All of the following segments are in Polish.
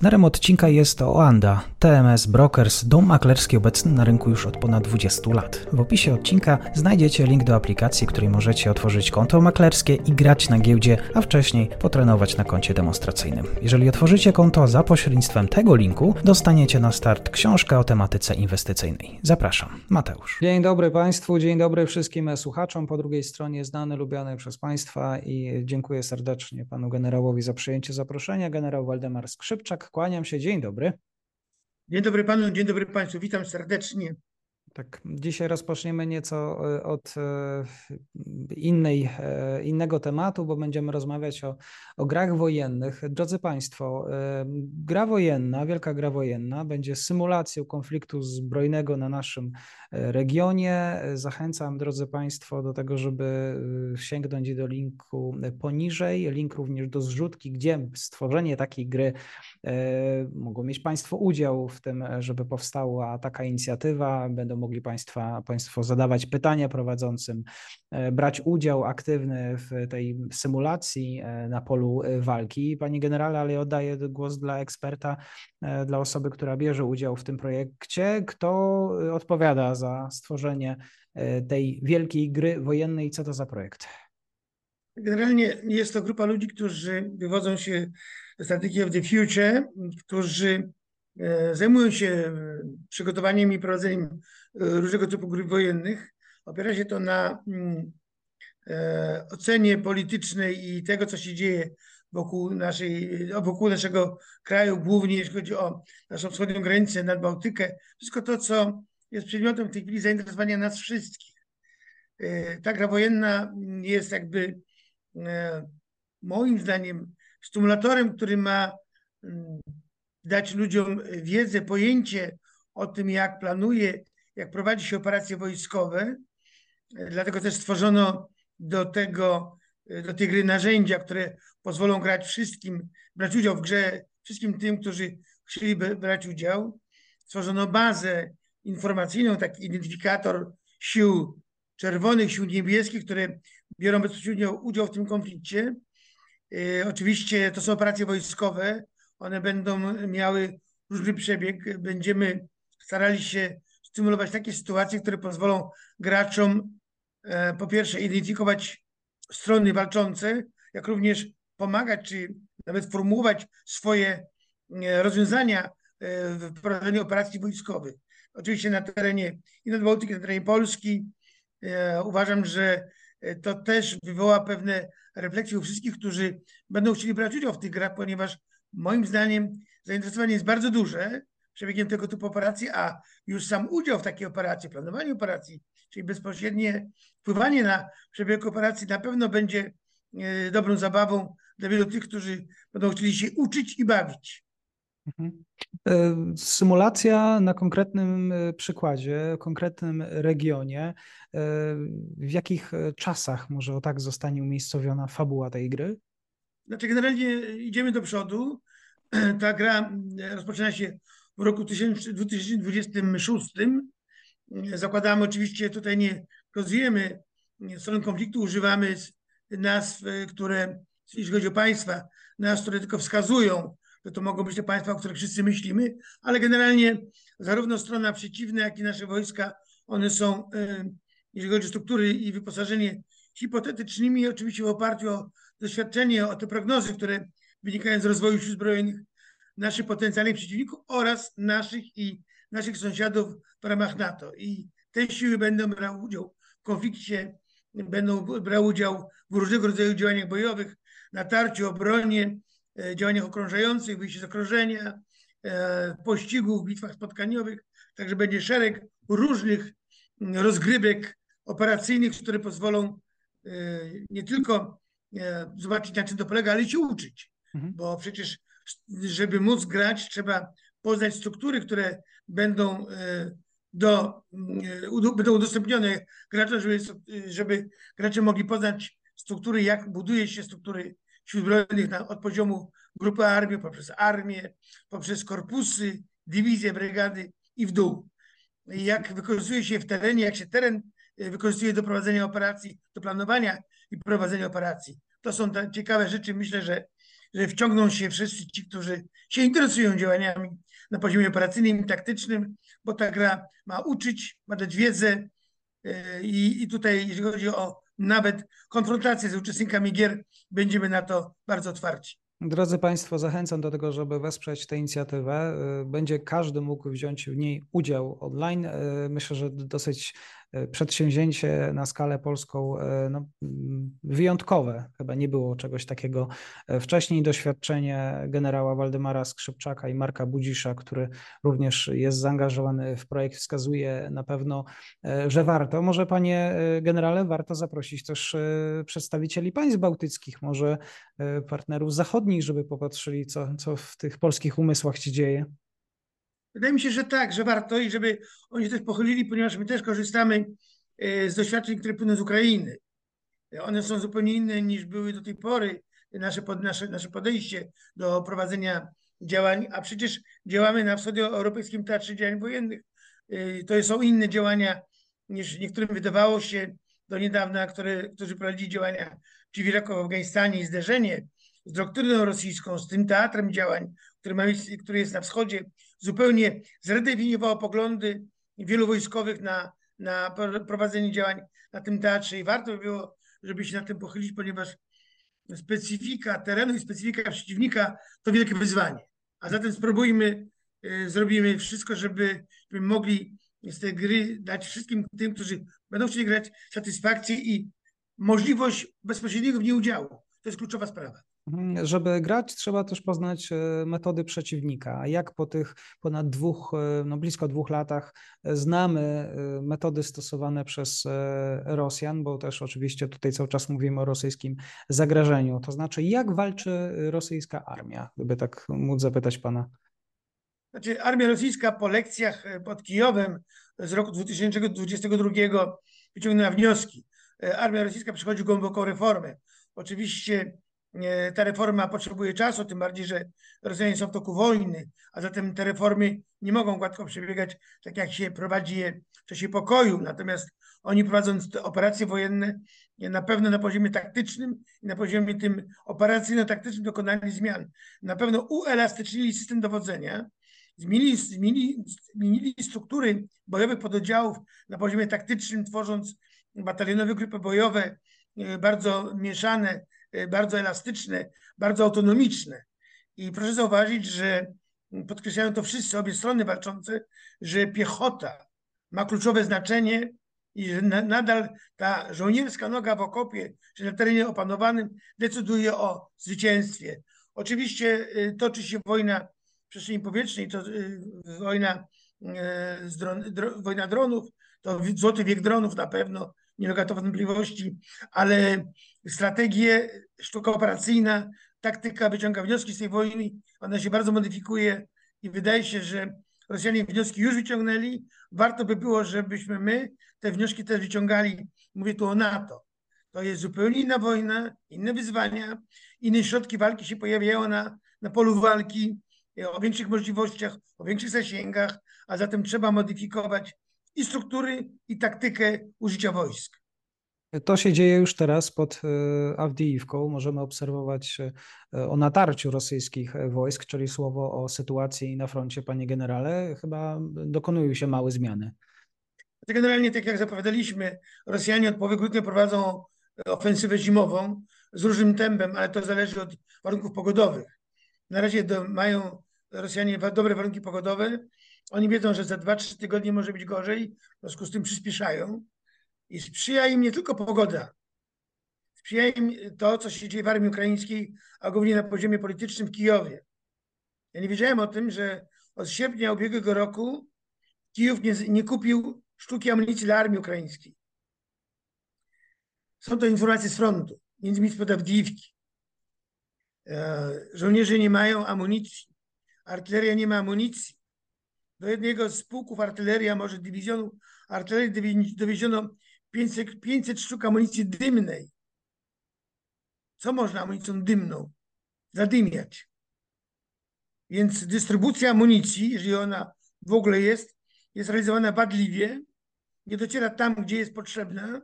Partnerem odcinka jest Oanda, TMS Brokers, dom maklerski obecny na rynku już od ponad 20 lat. W opisie odcinka znajdziecie link do aplikacji, w której możecie otworzyć konto maklerskie i grać na giełdzie, a wcześniej potrenować na koncie demonstracyjnym. Jeżeli otworzycie konto za pośrednictwem tego linku, dostaniecie na start książkę o tematyce inwestycyjnej. Zapraszam, Mateusz. Dzień dobry Państwu, dzień dobry wszystkim słuchaczom. Po drugiej stronie znany, lubiany przez Państwa i dziękuję serdecznie Panu generałowi za przyjęcie zaproszenia. Generał Waldemar Skrzypczak, kłaniam się, dzień dobry. Dzień dobry panu, dzień dobry państwu, witam serdecznie. Tak, dzisiaj rozpoczniemy nieco e, od e, innej, e, innego tematu, bo będziemy rozmawiać o, o grach wojennych. Drodzy Państwo, gra wojenna, wielka gra wojenna będzie symulacją konfliktu zbrojnego na naszym regionie. Zachęcam, drodzy Państwo, do tego, żeby sięgnąć do linku poniżej, link również do zrzutki, gdzie stworzenie takiej gry mogą mieć Państwo udział w tym, żeby powstała taka inicjatywa. Będą mogli Państwa, Państwo zadawać pytania prowadzącym, e, brać udział aktywny w tej symulacji e, na polu e, walki. Panie generale, ale oddaję głos dla eksperta, dla osoby, która bierze udział w tym projekcie. Kto odpowiada za stworzenie tej wielkiej gry wojennej? Co to za projekt? Generalnie jest to grupa ludzi, którzy wywodzą się z strategii of the future, którzy zajmują się e, przygotowaniem i prowadzeniem e, różnego typu grup wojennych. Opiera się to na mm, ocenie politycznej i tego, co się dzieje wokół, naszej, wokół naszego kraju, głównie jeśli chodzi o naszą wschodnią granicę, nad Bałtykę. Wszystko to, co jest przedmiotem w tej chwili zainteresowania nas wszystkich. Ta gra wojenna jest jakby moim zdaniem stymulatorem, który ma mm, dać ludziom wiedzę, pojęcie o tym, jak planuje, jak prowadzi się operacje wojskowe. Dlatego też stworzono do tego, do tej gry narzędzia, które pozwolą grać wszystkim, brać udział w grze wszystkim tym, którzy chcieliby brać udział. Stworzono bazę informacyjną, taki identyfikator sił czerwonych, sił niebieskich, które biorą bezpośrednio udział w tym konflikcie. E, oczywiście to są operacje wojskowe, one będą miały różny przebieg. Będziemy starali się stymulować takie sytuacje, które pozwolą graczom e, po pierwsze identyfikować strony walczące, jak również pomagać, czy nawet formułować swoje e, rozwiązania e, w prowadzeniu operacji wojskowych. Oczywiście na terenie i nad Bałtykiem, na terenie Polski. Uważam, że to też wywoła pewne refleksje u wszystkich, którzy będą chcieli brać udział w tych grach, ponieważ moim zdaniem zainteresowanie jest bardzo duże przebiegiem tego typu operacji, a już sam udział w takiej operacji, planowanie operacji, czyli bezpośrednie wpływanie na przebieg operacji na pewno będzie e, dobrą zabawą dla wielu tych, którzy będą chcieli się uczyć i bawić. Mhm. E, symulacja na konkretnym e, przykładzie, konkretnym regionie. W jakich czasach może o tak zostanie umiejscowiona fabuła tej gry? Znaczy, generalnie idziemy do przodu. Ta gra rozpoczyna się w roku 2026. Zakładamy oczywiście, tutaj nie rozwijemy strony konfliktu, używamy nazw, które, jeśli chodzi o państwa, nazw, które tylko wskazują, że to mogą być te państwa, o których wszyscy myślimy, ale generalnie zarówno strona przeciwna, jak i nasze wojska, one są, jeżeli chodzi o struktury i wyposażenie, hipotetycznymi, oczywiście w oparciu o doświadczenie, o te prognozy, które wynikają z rozwoju sił zbrojnych naszych potencjalnych przeciwników oraz naszych i naszych sąsiadów w ramach NATO. I te siły będą brały udział w konflikcie, będą brały udział w różnego rodzaju działaniach bojowych, natarciu, obronie, e, działaniach okrążających, wyjściu z okrążenia, e, pościgów, bitwach spotkaniowych. Także będzie szereg różnych rozgrywek operacyjnych, które pozwolą nie tylko E, zobaczyć, na czym to polega, ale się uczyć. Mhm. Bo przecież, żeby móc grać, trzeba poznać struktury, które będą e, do, e, będą udostępnione graczom, żeby, żeby gracze mogli poznać struktury, jak buduje się struktury sił zbrojnych na, od poziomu grupy armii, poprzez armię, poprzez korpusy, dywizje, brygady i w dół. Jak wykorzystuje się w terenie, jak się teren wykorzystuje do prowadzenia operacji, do planowania i prowadzenia operacji. To są te ciekawe rzeczy. Myślę, że że wciągną się wszyscy ci, którzy się interesują działaniami na poziomie operacyjnym i taktycznym, bo ta gra ma uczyć, ma dać wiedzę e, i, i tutaj, jeśli chodzi o nawet konfrontację z uczestnikami gier, będziemy na to bardzo otwarci. Drodzy Państwo, zachęcam do tego, żeby wesprzeć tę inicjatywę. Y, będzie każdy mógł wziąć w niej udział online. Y, myślę, że dosyć przedsięwzięcie na skalę polską e, no, mm, wyjątkowe. Chyba nie było czegoś takiego e, wcześniej. Doświadczenie generała Waldemara Skrzypczaka i Marka Budzisza, który również jest zaangażowany w projekt, wskazuje na pewno, że warto. Może panie generale, warto zaprosić też przedstawicieli państw bałtyckich, może partnerów zachodnich, żeby popatrzyli, co, co w tych polskich umysłach się dzieje. Wydaje mi się, że tak, że warto i żeby oni też pochylili, ponieważ my też korzystamy e, z doświadczeń, które płyną z Ukrainy. One są zupełnie inne niż były do tej pory, nasze, nasze, nasze podejście do prowadzenia działań, a przecież działamy na wschodnioeuropejskim teatrze działań wojennych. E, to są inne działania niż niektórym wydawało się do niedawna, które, którzy prowadzili działania przeciw Iraku w Afganistanie i zderzenie z doktryną rosyjską, z tym teatrem działań, który, ma, który jest na wschodzie, zupełnie zredefiniowało poglądy wielu wojskowych na, na prowadzenie działań na tym teatrze i warto by było, żeby się na tym pochylić, ponieważ specyfika terenu i specyfika przeciwnika to wielkie wyzwanie. A zatem spróbujmy, y, zrobimy wszystko, żeby, żeby mogli z tej gry dać wszystkim tym, którzy będą chcieli grać, satysfakcję i możliwość bezpośredniego w niej udziału. To jest kluczowa sprawa. Mhm, żeby grać, trzeba też poznać e, metody przeciwnika. Jak po tych ponad dwóch, e, no blisko dwóch latach e, znamy metody stosowane przez Rosjan, bo też oczywiście tutaj cały czas mówimy o rosyjskim zagrożeniu. To znaczy, jak walczy rosyjska armia? Gdyby tak móc zapytać pana. Znaczy, armia rosyjska po lekcjach pod Kijowem z roku 2022 wyciągnęła wnioski. Armia rosyjska przechodzi głęboką reformę. Oczywiście ta reforma potrzebuje czasu, tym bardziej, że Rosjanie są w toku wojny, a zatem te reformy nie mogą gładko przebiegać tak, jak się prowadzi je w czasie pokoju. Natomiast oni prowadząc te operacje wojenne, na pewno na poziomie taktycznym i na poziomie tym operacyjno-taktycznym dokonali zmian. Na pewno uelastycznili system dowodzenia, zmienili, zmienili, zmienili struktury bojowych pododdziałów na poziomie taktycznym, tworząc batalionowe grupy bojowe, e, bardzo mieszane, bardzo elastyczne, bardzo autonomiczne. I proszę zauważyć, że podkreślają to wszyscy, obie strony walczące, że piechota ma kluczowe znaczenie i że nadal ta żołnierska noga w okopie, czy na terenie opanowanym decyduje o zwycięstwie. Oczywiście y, toczy się wojna w przestrzeni powietrznej, to y, wojna, dron, wojna dronów, to złoty wiek dronów na pewno, nie ulega to wątpliwości, ale strategie, sztuka operacyjna, taktyka wyciąga wnioski z tej wojny, ona się bardzo modyfikuje i wydaje się, że Rosjanie wnioski już wyciągnęli. Warto by było, żebyśmy my te wnioski też wyciągali. Mówię tu o NATO. To jest zupełnie inna wojna, inne wyzwania, inne środki walki się pojawiają na, na polu walki, o większych możliwościach, o większych zasięgach, a zatem trzeba modyfikować i struktury, i taktykę użycia wojsk. To się dzieje już teraz pod e, Awdijiwką. Możemy obserwować e, o natarciu rosyjskich wojsk, czyli słowo o sytuacji na froncie, panie generale. Chyba dokonują się małe zmiany. Generalnie, tak jak zapowiadaliśmy, Rosjanie od połowy grudnia prowadzą ofensywę zimową z różnym tempem, ale to zależy od warunków pogodowych. Na razie do, mają Rosjanie dobre warunki pogodowe. Oni wiedzą, że za 2-3 tygodnie może być gorzej, w związku z tym przyspieszają. I sprzyja im nie tylko pogoda, sprzyja im to, co się dzieje w armii ukraińskiej, a głównie na poziomie politycznym w Kijowie. Ja nie wiedziałem o tym, że od sierpnia ubiegłego roku Kijów nie, nie kupił sztuki amunicji dla armii ukraińskiej. Są to informacje z frontu, między innymi spod Awdijiwki. E, żołnierze nie mają amunicji, artyleria nie ma amunicji. Do jednego z pułków artylerii, a może dywizjonu artylerii dowieziono 500, 500 sztuk amunicji dymnej. Co można amunicją dymną? Zadymiać. Więc dystrybucja amunicji, jeżeli ona w ogóle jest, jest realizowana wadliwie, nie dociera tam, gdzie jest potrzebna.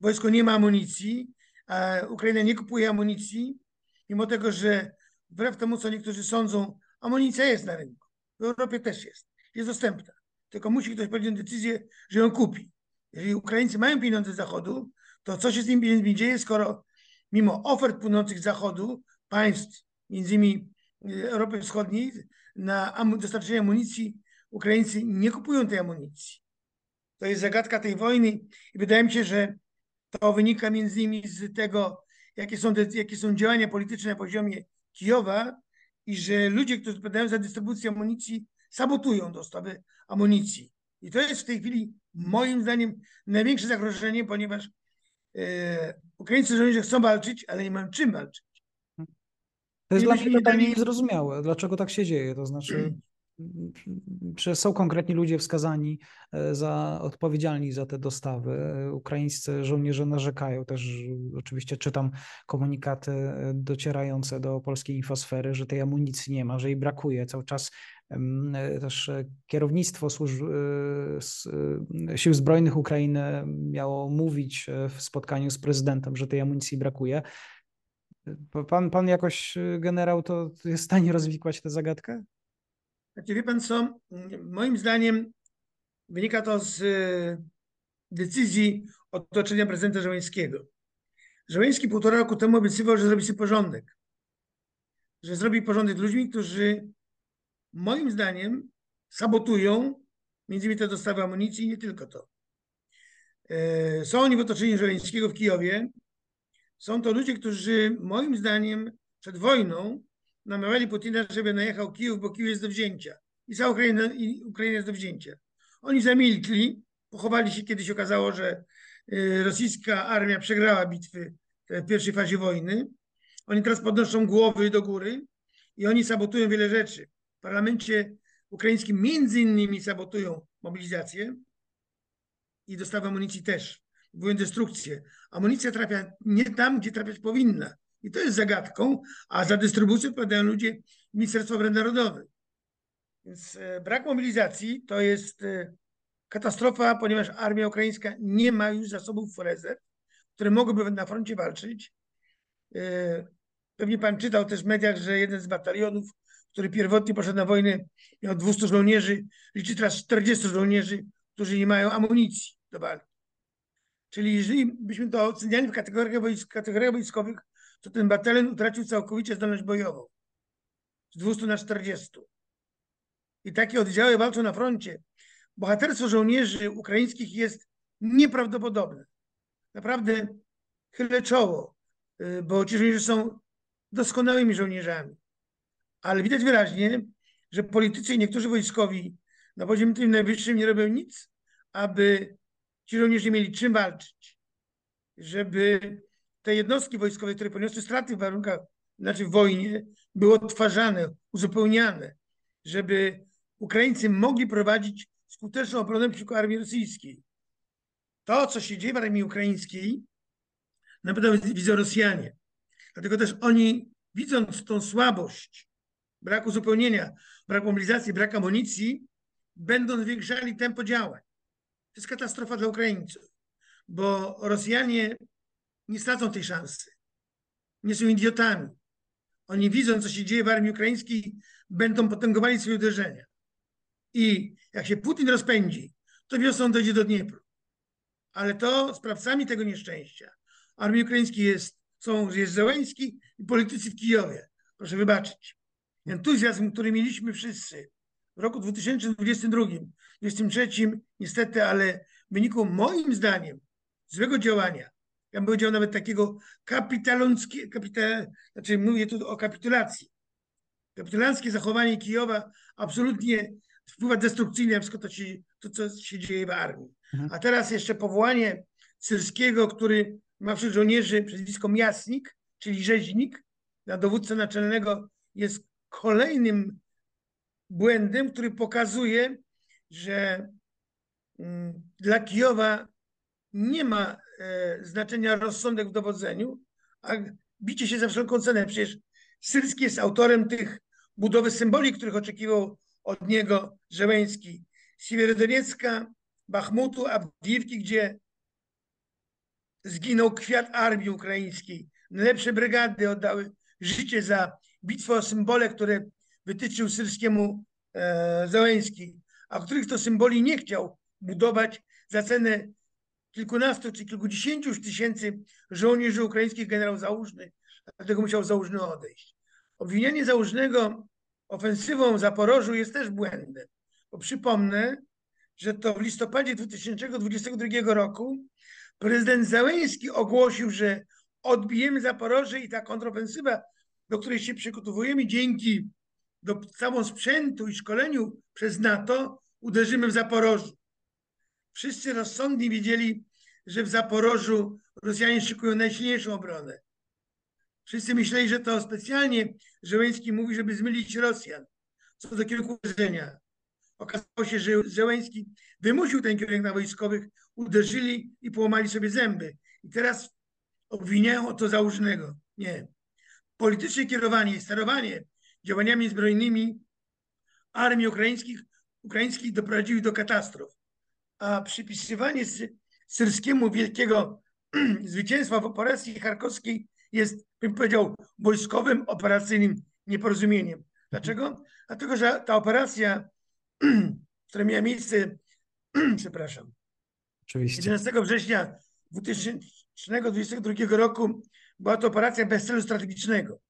Wojsko nie ma amunicji, a Ukraina nie kupuje amunicji, mimo tego, że wbrew temu, co niektórzy sądzą, amunicja jest na rynku. W Europie też jest. Jest dostępna. Tylko musi ktoś podjąć decyzję, że ją kupi. Jeżeli Ukraińcy mają pieniądze z Zachodu, to co się z pieniędzmi dzieje, skoro mimo ofert płynących z Zachodu, państw, między innymi y, Europy Wschodniej, na dostarczenie amunicji, Ukraińcy nie kupują tej amunicji. To jest zagadka tej wojny i wydaje mi się, że to wynika między innymi z tego, jakie są, jakie są działania polityczne na poziomie Kijowa i że ludzie, którzy odpowiadają za dystrybucję amunicji, sabotują dostawy amunicji. I to jest w tej chwili moim zdaniem największe zagrożenie, ponieważ e, Ukraińcy żołnierze chcą walczyć, ale nie mają czym walczyć. To jest dla mnie totalnie niezrozumiałe, dlaczego tak się dzieje. To znaczy, czy są konkretni ludzie wskazani e, za odpowiedzialni za te dostawy. Ukraińscy żołnierze narzekają też, oczywiście czytam komunikaty e, docierające do polskiej infosfery, że tej amunicji nie ma, że jej brakuje. Cały czas też kierownictwo służb, sił zbrojnych Ukrainy miało mówić w spotkaniu z prezydentem, że tej amunicji brakuje. Pan, pan jakoś generał to jest w stanie rozwikłać tę zagadkę? Znaczy, wie pan co, moim zdaniem wynika to z e, decyzji otoczenia prezydenta Żołańskiego. Żołański półtora roku temu obiecywał, że zrobi sobie porządek. Że zrobi porządek ludźmi, którzy moim zdaniem sabotują między innymi te dostawy amunicji i nie tylko to. E, są oni w otoczeniu Żołańskiego w Kijowie. Są to ludzie, którzy moim zdaniem przed wojną namawiali Putina, żeby najechał Kijów, bo Kijów jest do wzięcia. I cała Ukraina, i Ukraina jest do wzięcia. Oni zamilkli, pochowali się, kiedy się okazało, że y, rosyjska armia przegrała bitwy w pierwszej fazie wojny. Oni teraz podnoszą głowy do góry i oni sabotują wiele rzeczy. Parlamencie ukraińskim między innymi sabotują mobilizację i dostawę amunicji też. Były destrukcje. Amunicja trafia nie tam, gdzie trafiać powinna. I to jest zagadką, a za dystrybucję odpowiadają ludzie Ministerstwa Obrony Narodowej. Więc e, brak mobilizacji to jest e, katastrofa, ponieważ armia ukraińska nie ma już zasobów rezerw, które mogłyby na froncie walczyć. E, pewnie pan czytał też w mediach, że jeden z batalionów, który pierwotnie poszedł na wojnę, miał 200 żołnierzy, liczy teraz 40 żołnierzy, którzy nie mają amunicji do walki. Czyli jeżeli byśmy to oceniali w kategoriach, kategoriach wojskowych, to ten batalion utracił całkowicie zdolność bojową. Z 200 na 40. I takie oddziały walczą na froncie. Bohaterstwo żołnierzy ukraińskich jest nieprawdopodobne. Naprawdę chylę czoło, y, bo ci żołnierze są doskonałymi żołnierzami. Ale widać wyraźnie, że politycy i niektórzy wojskowi na poziomie tym najwyższym nie robią nic, aby ci żołnierze mieli czym walczyć, żeby te jednostki wojskowe, które poniosły straty w warunkach, znaczy w wojnie, były odtwarzane, uzupełniane, żeby Ukraińcy mogli prowadzić skuteczną obronę przeciwko armii rosyjskiej. To, co się dzieje w armii ukraińskiej, na pewno widzą Rosjanie. Dlatego też oni, widząc tą słabość, brak uzupełnienia, brak mobilizacji, brak amunicji, będą zwiększali tempo działań. To jest katastrofa dla Ukraińców, bo Rosjanie nie stracą tej szansy. Nie są idiotami. Oni widzą, co się dzieje w armii ukraińskiej, będą potęgowali swoje uderzenia. I jak się Putin rozpędzi, to wiosną dojdzie do Dniepru. Ale to sprawcami tego nieszczęścia armii ukraińskiej jest, są, jest i politycy w Kijowie. Proszę wybaczyć. Entuzjazm, który mieliśmy wszyscy w roku 2022, 2023, niestety, ale w wyniku moim zdaniem złego działania ja bym powiedział nawet takiego kapitalonckiego, kapital, znaczy mówię tu o kapitulacji. Kapitulanckie zachowanie Kijowa absolutnie wpływa destrukcyjnie na wszystko to, się, to co się dzieje w armii. Mhm. A teraz jeszcze powołanie Syrskiego, który ma wśród żołnierzy przezwisko Miasnik, czyli rzeźnik, na dowódcę naczelnego jest kolejnym błędem, który pokazuje, że mm, dla Kijowa nie ma e, znaczenia rozsądek w dowodzeniu, a bicie się za wszelką cenę. Przecież Syrski jest autorem tych budowy symboli, których oczekiwał od niego Żeleński. Siewierodoniecka, Bachmutu, Abdiewki, gdzie zginął kwiat armii ukraińskiej. Najlepsze brygady oddały życie za bitwę o symbole, które wytyczył syrskiemu e, a których to symboli nie chciał budować za cenę kilkunastu czy kilkudziesięciu tysięcy żołnierzy ukraińskich generał Załużny, dlatego musiał Załużny odejść. Obwinianie Załużnego ofensywą Zaporożu jest też błędem, bo przypomnę, że to w listopadzie 2022 roku prezydent Załęski ogłosił, że odbijemy Zaporoże i ta kontrofensywa, do której się przygotowujemy dzięki do całą sprzętu i szkoleniu przez NATO, uderzymy w Zaporożu. Wszyscy rozsądni wiedzieli, że w Zaporożu Rosjanie szykują najsilniejszą obronę. Wszyscy myśleli, że to specjalnie Żeleński mówi, żeby zmylić Rosjan co do kierunku uderzenia. Okazało się, że Żeleński wymusił ten kierunek na wojskowych, uderzyli i połamali sobie zęby. I teraz obwiniają o to założonego. Nie. Polityczne kierowanie i sterowanie działaniami zbrojnymi armii ukraińskich, ukraińskich doprowadziły do katastrof. A przypisywanie syrskiemu wielkiego zwycięstwa w operacji charkowskiej jest, bym powiedział, wojskowym, operacyjnym nieporozumieniem. Dlaczego? Dlatego, że ta operacja, która miała miejsce, przepraszam, Oczywiście. 11 września 2022 roku była to operacja bez celu strategicznego.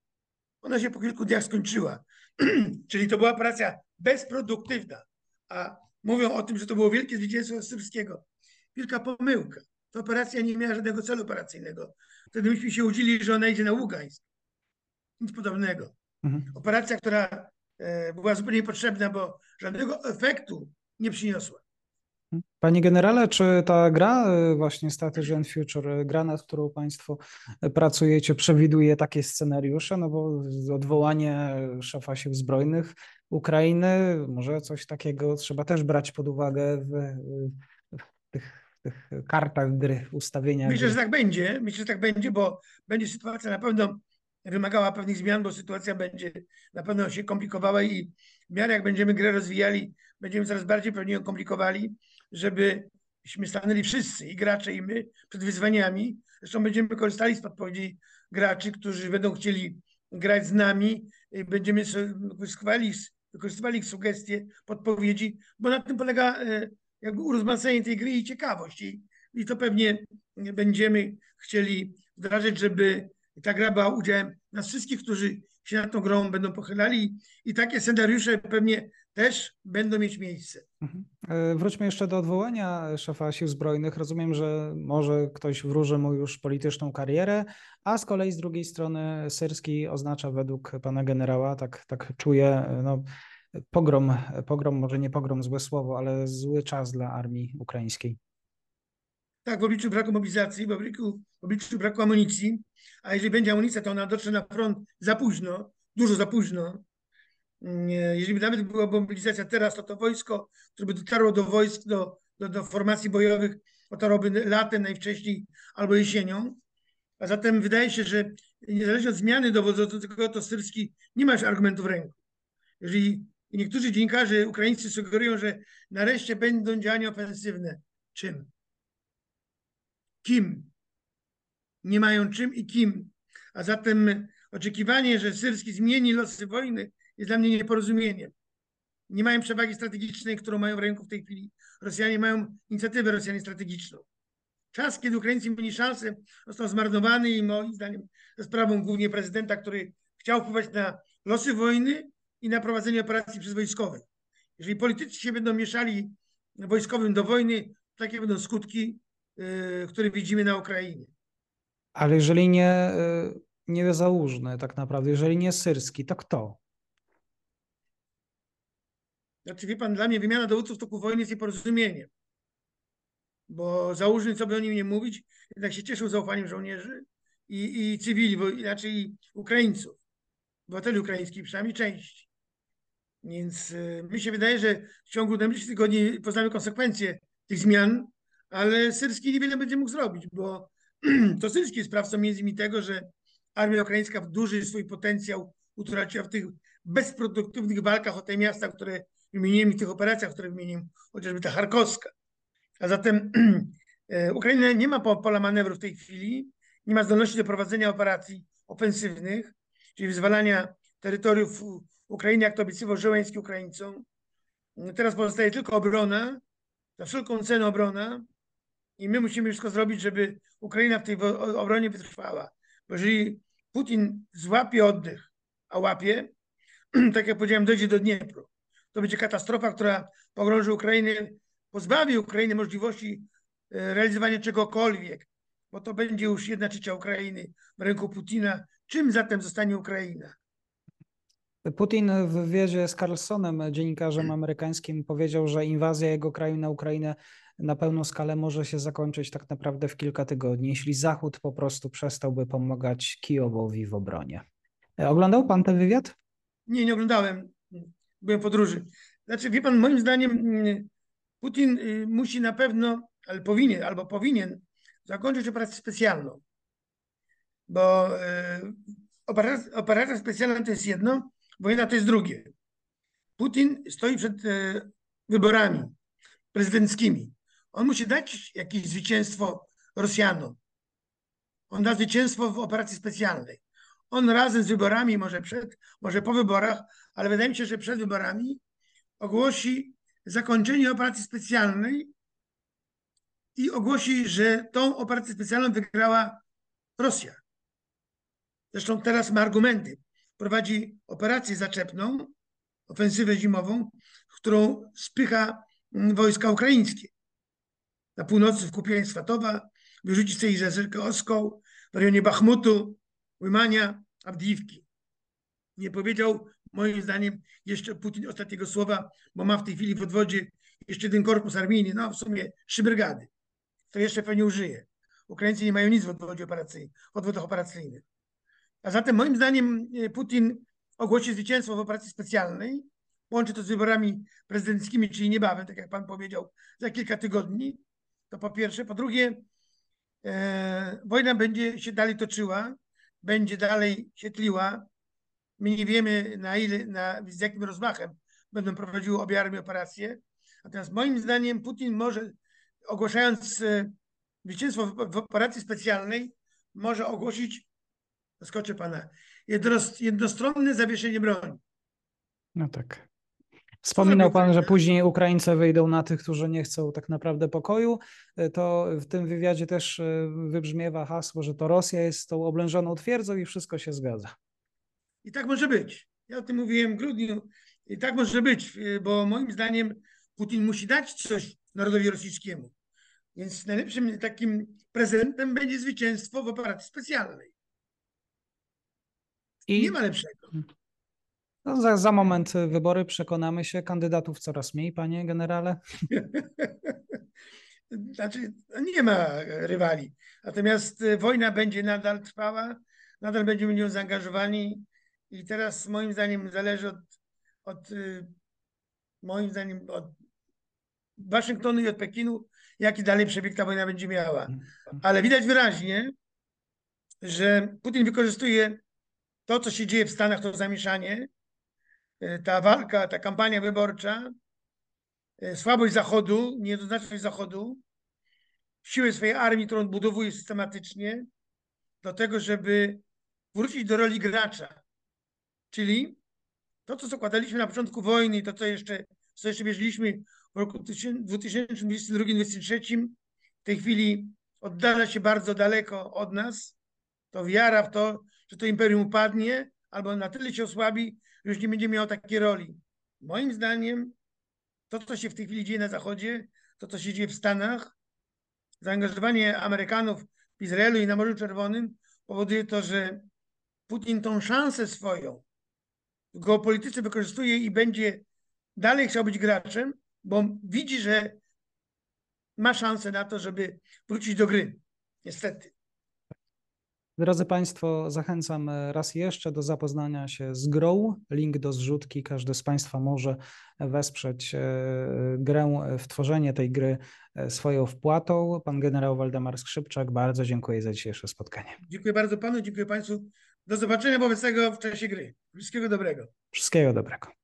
Ona się po kilku dniach skończyła. Czyli to była operacja bezproduktywna. A mówią o tym, że to było wielkie zwycięstwo syrskiego. Wielka pomyłka. Ta operacja nie miała żadnego celu operacyjnego. Wtedy myśmy się udzieli, że ona idzie na Ługańsk. Nic podobnego. Mhm. Operacja, która e, była zupełnie niepotrzebna, bo żadnego efektu nie przyniosła. Panie generale, czy ta gra e, właśnie Strategy and Future, e, gra nad którą Państwo pracujecie, przewiduje takie scenariusze? No bo odwołanie szefa sił zbrojnych Ukrainy, może coś takiego trzeba też brać pod uwagę w, w tych tych kartach gry, ustawienia. Myślę, że tak będzie. Myślę, że tak będzie, bo będzie sytuacja na pewno wymagała pewnych zmian, bo sytuacja będzie na pewno się komplikowała i w miarę jak będziemy grę rozwijali, będziemy coraz bardziej pewnie ją komplikowali, żebyśmy stanęli wszyscy, i gracze, i my, przed wyzwaniami. Zresztą będziemy korzystali z podpowiedzi graczy, którzy będą chcieli grać z nami, będziemy wykorzystywali, wykorzystywali ich sugestie, podpowiedzi, bo na tym polega e, jakby urozmaicenie tej gry i ciekawość. I, I to pewnie będziemy chcieli wdrażać, żeby ta gra była udziałem nas wszystkich, którzy się nad tą grą będą pochylali i takie scenariusze pewnie też będą mieć miejsce. Mhm. E, wróćmy jeszcze do odwołania szefa sił zbrojnych. Rozumiem, że może ktoś wróży mu już polityczną karierę, a z kolei z drugiej strony Syrski oznacza według pana generała, tak, tak czuję, no, pogrom, pogrom, może nie pogrom, złe słowo, ale zły czas dla armii ukraińskiej. Tak, w obliczu braku mobilizacji, w obliczu, w obliczu braku amunicji, a jeżeli będzie amunicja, to ona dotrze na front za późno, dużo za późno. Jeżeli by nawet była mobilizacja teraz, to to wojsko, które by dotarło do wojsk, do, do, do formacji bojowych, dotarłoby latem najwcześniej albo jesienią. A zatem wydaje się, że niezależnie od zmiany dowodzącego, to Syrski nie ma już argumentów w ręku. Jeżeli niektórzy dziennikarze ukraińscy sugerują, że nareszcie będą działania ofensywne. Czym? Kim? Nie mają czym i kim. A zatem oczekiwanie, że Syrski zmieni losy wojny jest dla mnie nieporozumieniem. Nie mają przewagi strategicznej, którą mają w ręku w tej chwili. Rosjanie mają inicjatywę Rosjanie strategiczną. Czas, kiedy Ukraińcy mieli szansę, został zmarnowany i moim zdaniem za sprawą głównie prezydenta, który chciał wpływać na losy wojny, i na prowadzenie operacji przez wojskowych. Jeżeli politycy się będą mieszali wojskowym do wojny, takie będą skutki, yy, które widzimy na Ukrainie. Ale jeżeli nie, yy, nie załóżny tak naprawdę, jeżeli nie syrski, to kto? Znaczy, wie pan, dla mnie wymiana dowódców w toku wojny jest nieporozumieniem. Bo załóżny, co by o nim nie mówić, jednak się cieszył zaufaniem żołnierzy i, i cywili, bo inaczej Ukraińców, obywateli ukraińskich, przynajmniej części. Więc y, mi się wydaje, że w ciągu najbliższych tygodni poznamy konsekwencje tych zmian, ale Syrski niewiele będzie mógł zrobić, bo to Syrski jest sprawcą między innymi tego, że armia ukraińska w duży swój potencjał utraciła w tych bezproduktywnych walkach o te miasta, które wymieniłem i tych operacjach, które wymieniłem, chociażby ta charkowska. A zatem e, Ukraina nie ma pola manewru w tej chwili, nie ma zdolności do prowadzenia operacji ofensywnych, czyli wyzwalania terytoriów Ukrainy, jak to obiecywał Żołęski Ukraińcom. Teraz pozostaje tylko obrona, za wszelką cenę obrona i my musimy wszystko zrobić, żeby Ukraina w tej obronie wytrwała. Bo jeżeli Putin złapie oddech, a łapie, tak jak powiedziałem, dojdzie do Dniepru, to będzie katastrofa, która pogrąży Ukrainę, pozbawi Ukrainy możliwości e, realizowania czegokolwiek, bo to będzie już jedna trzecia Ukrainy w ręku Putina. Czym zatem zostanie Ukraina? Putin w wywiadzie z Carlsonem, dziennikarzem amerykańskim, powiedział, że inwazja jego kraju na Ukrainę na pełną skalę może się zakończyć tak naprawdę w kilka tygodni, jeśli Zachód po prostu przestałby pomagać Kijowowi w obronie. E, oglądał pan ten wywiad? Nie, nie oglądałem. Byłem w podróży. Znaczy, wie pan, moim zdaniem mm, Putin y, musi na pewno, ale powinien, albo powinien zakończyć operację specjalną. Bo y, operacja, specjalna to jest jedno, wojna to jest drugie. Putin stoi przed y, wyborami prezydenckimi. On musi dać jakieś zwycięstwo Rosjanom. On da zwycięstwo w operacji specjalnej. On razem z wyborami, może przed, może po wyborach, ale wydaje mi się, że przed wyborami ogłosi zakończenie operacji specjalnej i ogłosi, że tą operację specjalną wygrała Rosja. Zresztą teraz ma argumenty. Prowadzi operację zaczepną, ofensywę zimową, którą spycha mm, wojska ukraińskie. Na północy w Kupień Swatowa, wyrzuci sobie Zazyrkę Oską, w rejonie Bachmutu, Łymania, Abdiwki. Nie powiedział, moim zdaniem, jeszcze Putin ostatniego słowa, bo ma w tej chwili w odwodzie jeszcze jeden korpus armijny, no w sumie trzy brygady. To jeszcze pewnie użyje. Ukraińcy nie mają nic w odwodzie operacyjnym, w odwodach operacyjnych. A zatem moim zdaniem e, Putin ogłosi zwycięstwo w operacji specjalnej, łączy to z wyborami prezydenckimi, czyli niebawem, tak jak pan powiedział, za kilka tygodni. To po pierwsze. Po drugie, e, wojna będzie się dalej toczyła będzie dalej się tliła. My nie wiemy na ile, na, z jakim rozmachem będą prowadziły obie armie operacje. Natomiast moim zdaniem Putin może, ogłaszając e, zwycięstwo w, w operacji specjalnej, może ogłosić, zaskoczę pana, jednostronne zawieszenie broni. No tak. Wspominał Pan, że później Ukraińcy wyjdą na tych, którzy nie chcą tak naprawdę pokoju. E, to w tym wywiadzie też e, wybrzmiewa hasło, że to Rosja jest tą oblężoną twierdzą i wszystko się zgadza. I tak może być. Ja o tym mówiłem w grudniu. I tak może być, e, bo moim zdaniem Putin musi dać coś narodowi rosyjskiemu. Więc najlepszym takim prezentem będzie zwycięstwo w operacji specjalnej. I... Nie ma lepszego. No, za, za moment wybory przekonamy się. Kandydatów coraz mniej, panie generale. Znaczy, nie ma rywali. Natomiast y, wojna będzie nadal trwała, nadal będziemy w nią zaangażowani i teraz moim zdaniem zależy od, od y, moim zdaniem od Waszyngtonu i od Pekinu, jaki dalej przebieg ta wojna będzie miała. Ale widać wyraźnie, że Putin wykorzystuje to, co się dzieje w Stanach, to zamieszanie, E, ta walka, ta kampania wyborcza, e, słabość Zachodu, niejednoznaczność Zachodu, siłę swojej armii, którą budowuje systematycznie, do tego, żeby wrócić do roli gracza. Czyli to, co zakładaliśmy na początku wojny i to, co jeszcze, co jeszcze wierzyliśmy w roku 2022-2023, w tej chwili oddala się bardzo daleko od nas. To wiara w to, że to imperium upadnie albo na tyle się osłabi, już nie będzie miał takiej roli. Moim zdaniem to, co się w tej chwili dzieje na Zachodzie, to, co się dzieje w Stanach, zaangażowanie Amerykanów w Izraelu i na Morzu Czerwonym powoduje to, że Putin tą szansę swoją w geopolityce wykorzystuje i będzie dalej chciał być graczem, bo widzi, że ma szansę na to, żeby wrócić do gry. Niestety. Drodzy Państwo, zachęcam raz jeszcze do zapoznania się z grą. Link do zrzutki. Każdy z Państwa może wesprzeć e, grę, w tworzenie tej gry e, swoją wpłatą. Pan generał Waldemar Skrzypczak, bardzo dziękuję za dzisiejsze spotkanie. Dziękuję bardzo Panu, dziękuję Państwu. Do zobaczenia wobec tego w czasie gry. Wszystkiego dobrego. Wszystkiego dobrego.